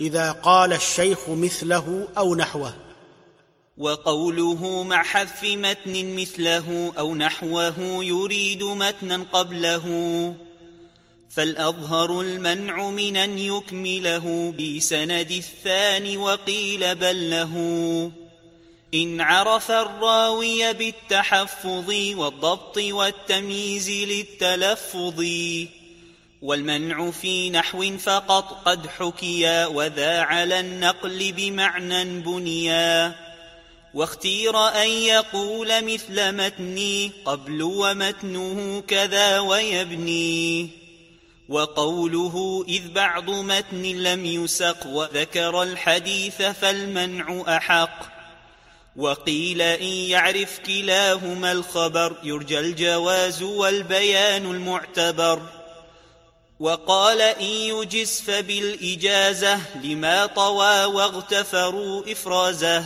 إذا قال الشيخ مثله أو نحوه. وقوله مع حذف متن مثله أو نحوه يريد متنا قبله. فالأظهر المنع من أن يكمله بسند الثاني وقيل بل له. إن عرف الراوي بالتحفظ والضبط والتمييز للتلفظ. والمنع في نحو فقط قد حكيا وذا على النقل بمعنى بنيا واختير أن يقول مثل متني قبل ومتنه كذا ويبني. وقوله إذ بعض متن لم يسق وذكر الحديث فالمنع أحق. وقيل إن يعرف كلاهما الخبر يرجى الجواز والبيان المعتبر. وقال إن يجز فبالإجازة لما طوى واغتفروا إفرازه.